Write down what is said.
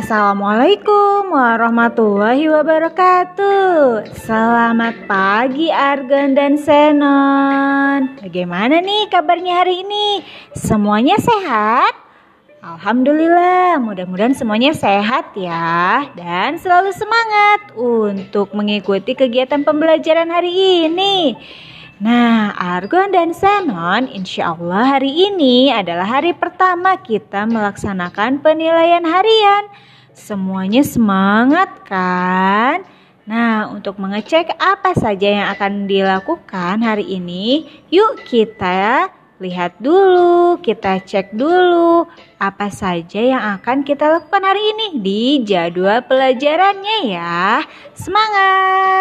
Assalamualaikum warahmatullahi wabarakatuh Selamat pagi Argon dan Senon Bagaimana nih kabarnya hari ini? Semuanya sehat? Alhamdulillah, mudah-mudahan semuanya sehat ya Dan selalu semangat untuk mengikuti kegiatan pembelajaran hari ini Nah, Argon dan Senon, insya Allah hari ini adalah hari pertama kita melaksanakan penilaian harian. Semuanya semangat kan? Nah, untuk mengecek apa saja yang akan dilakukan hari ini, yuk kita lihat dulu, kita cek dulu apa saja yang akan kita lakukan hari ini di jadwal pelajarannya ya. Semangat!